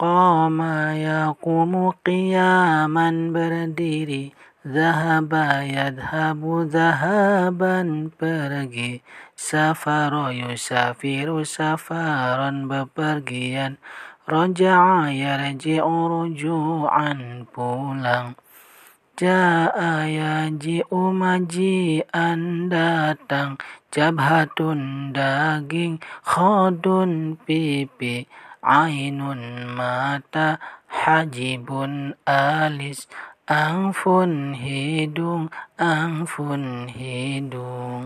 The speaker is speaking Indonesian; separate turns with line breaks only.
Qama yaqumu qiyaman berdiri Zahaba yadhabu zahaban pergi. Safaro yusafiru safaran bepergian. Raja'a yarji'u ruju'an pulang. Ja'a yaji'u maji'an datang. Jabhatun daging Khodun pipi عين مات حجب آلس أنف هدوء أنف هدوء